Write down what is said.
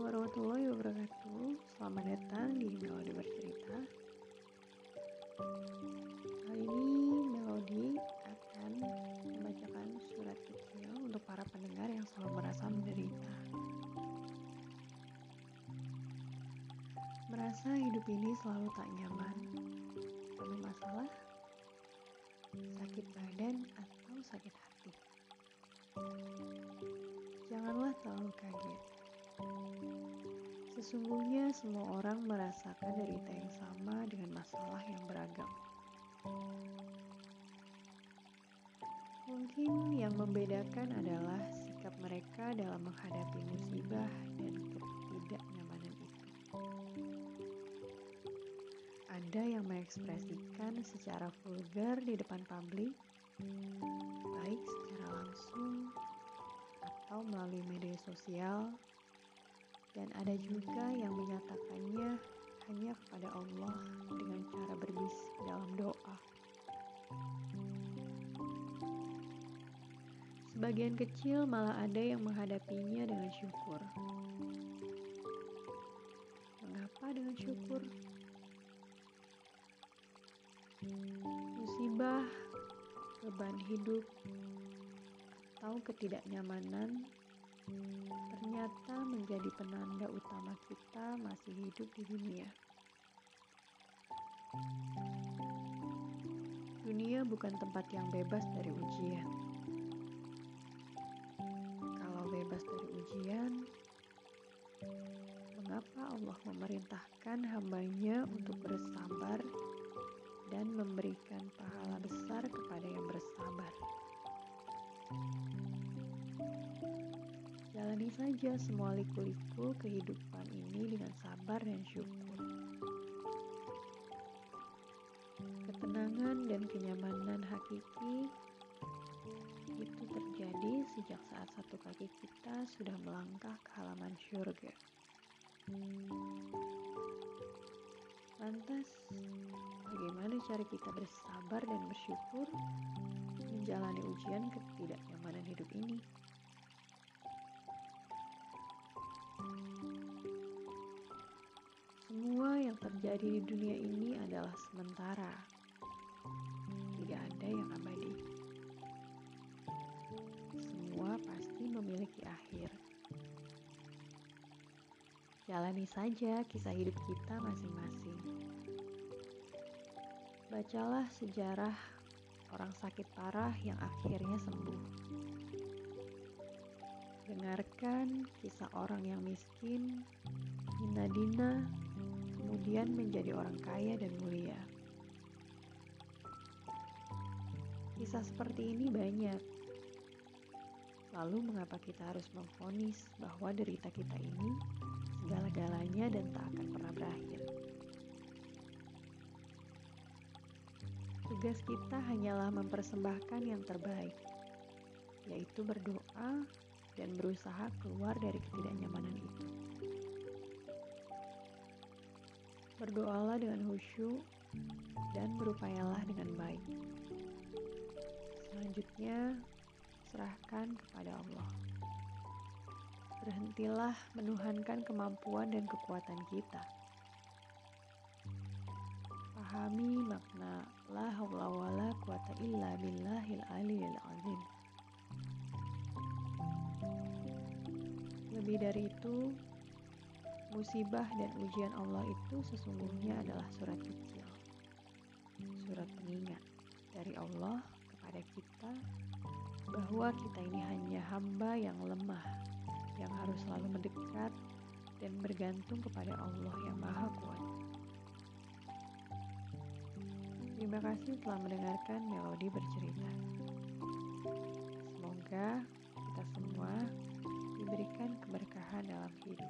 Assalamualaikum warahmatullahi wabarakatuh. Selamat datang di Melodi Bercerita. Kali ini Melodi akan membacakan surat kecil untuk para pendengar yang selalu merasa menderita. Merasa hidup ini selalu tak nyaman Penuh masalah Sakit badan atau sakit hati. Janganlah terlalu kaget. Sesungguhnya semua orang merasakan derita yang sama dengan masalah yang beragam. Mungkin yang membedakan adalah sikap mereka dalam menghadapi musibah dan ketidaknyamanan itu. Ada yang mengekspresikan secara vulgar di depan publik, baik secara langsung atau melalui media sosial, dan ada juga yang menyatakannya hanya kepada Allah dengan cara berbisik dalam doa. Sebagian kecil malah ada yang menghadapinya dengan syukur. Mengapa dengan syukur? Musibah, beban hidup, atau ketidaknyamanan ternyata menjadi penanda utama kita masih hidup di dunia. Dunia bukan tempat yang bebas dari ujian. Kalau bebas dari ujian, mengapa Allah memerintahkan hambanya untuk bersabar dan memberikan pahala Jalani saja semua liku-liku kehidupan ini dengan sabar dan syukur. Ketenangan dan kenyamanan hakiki itu terjadi sejak saat satu kaki kita sudah melangkah ke halaman surga. Lantas, bagaimana cara kita bersabar dan bersyukur menjalani ujian ketidaknyamanan hidup ini. Semua yang terjadi di dunia ini adalah sementara. Tidak ada yang abadi. Semua pasti memiliki akhir. Jalani saja kisah hidup kita masing-masing. Bacalah sejarah orang sakit parah yang akhirnya sembuh. Dengarkan kisah orang yang miskin, hina-dina, kemudian menjadi orang kaya dan mulia. Kisah seperti ini banyak. Lalu mengapa kita harus memfonis bahwa derita kita ini segala-galanya dan tak akan pernah berakhir? Tugas kita hanyalah mempersembahkan yang terbaik, yaitu berdoa dan berusaha keluar dari ketidaknyamanan itu. Berdoalah dengan khusyuk dan berupayalah dengan baik. Selanjutnya, serahkan kepada Allah. Berhentilah menuhankan kemampuan dan kekuatan kita Pahami makna Lebih dari itu, musibah dan ujian Allah itu sesungguhnya adalah surat kecil. Surat pengingat dari Allah kepada kita bahwa kita ini hanya hamba yang lemah, yang harus selalu mendekat dan bergantung kepada Allah yang Maha Kuat. Terima kasih telah mendengarkan Melodi bercerita. Semoga kita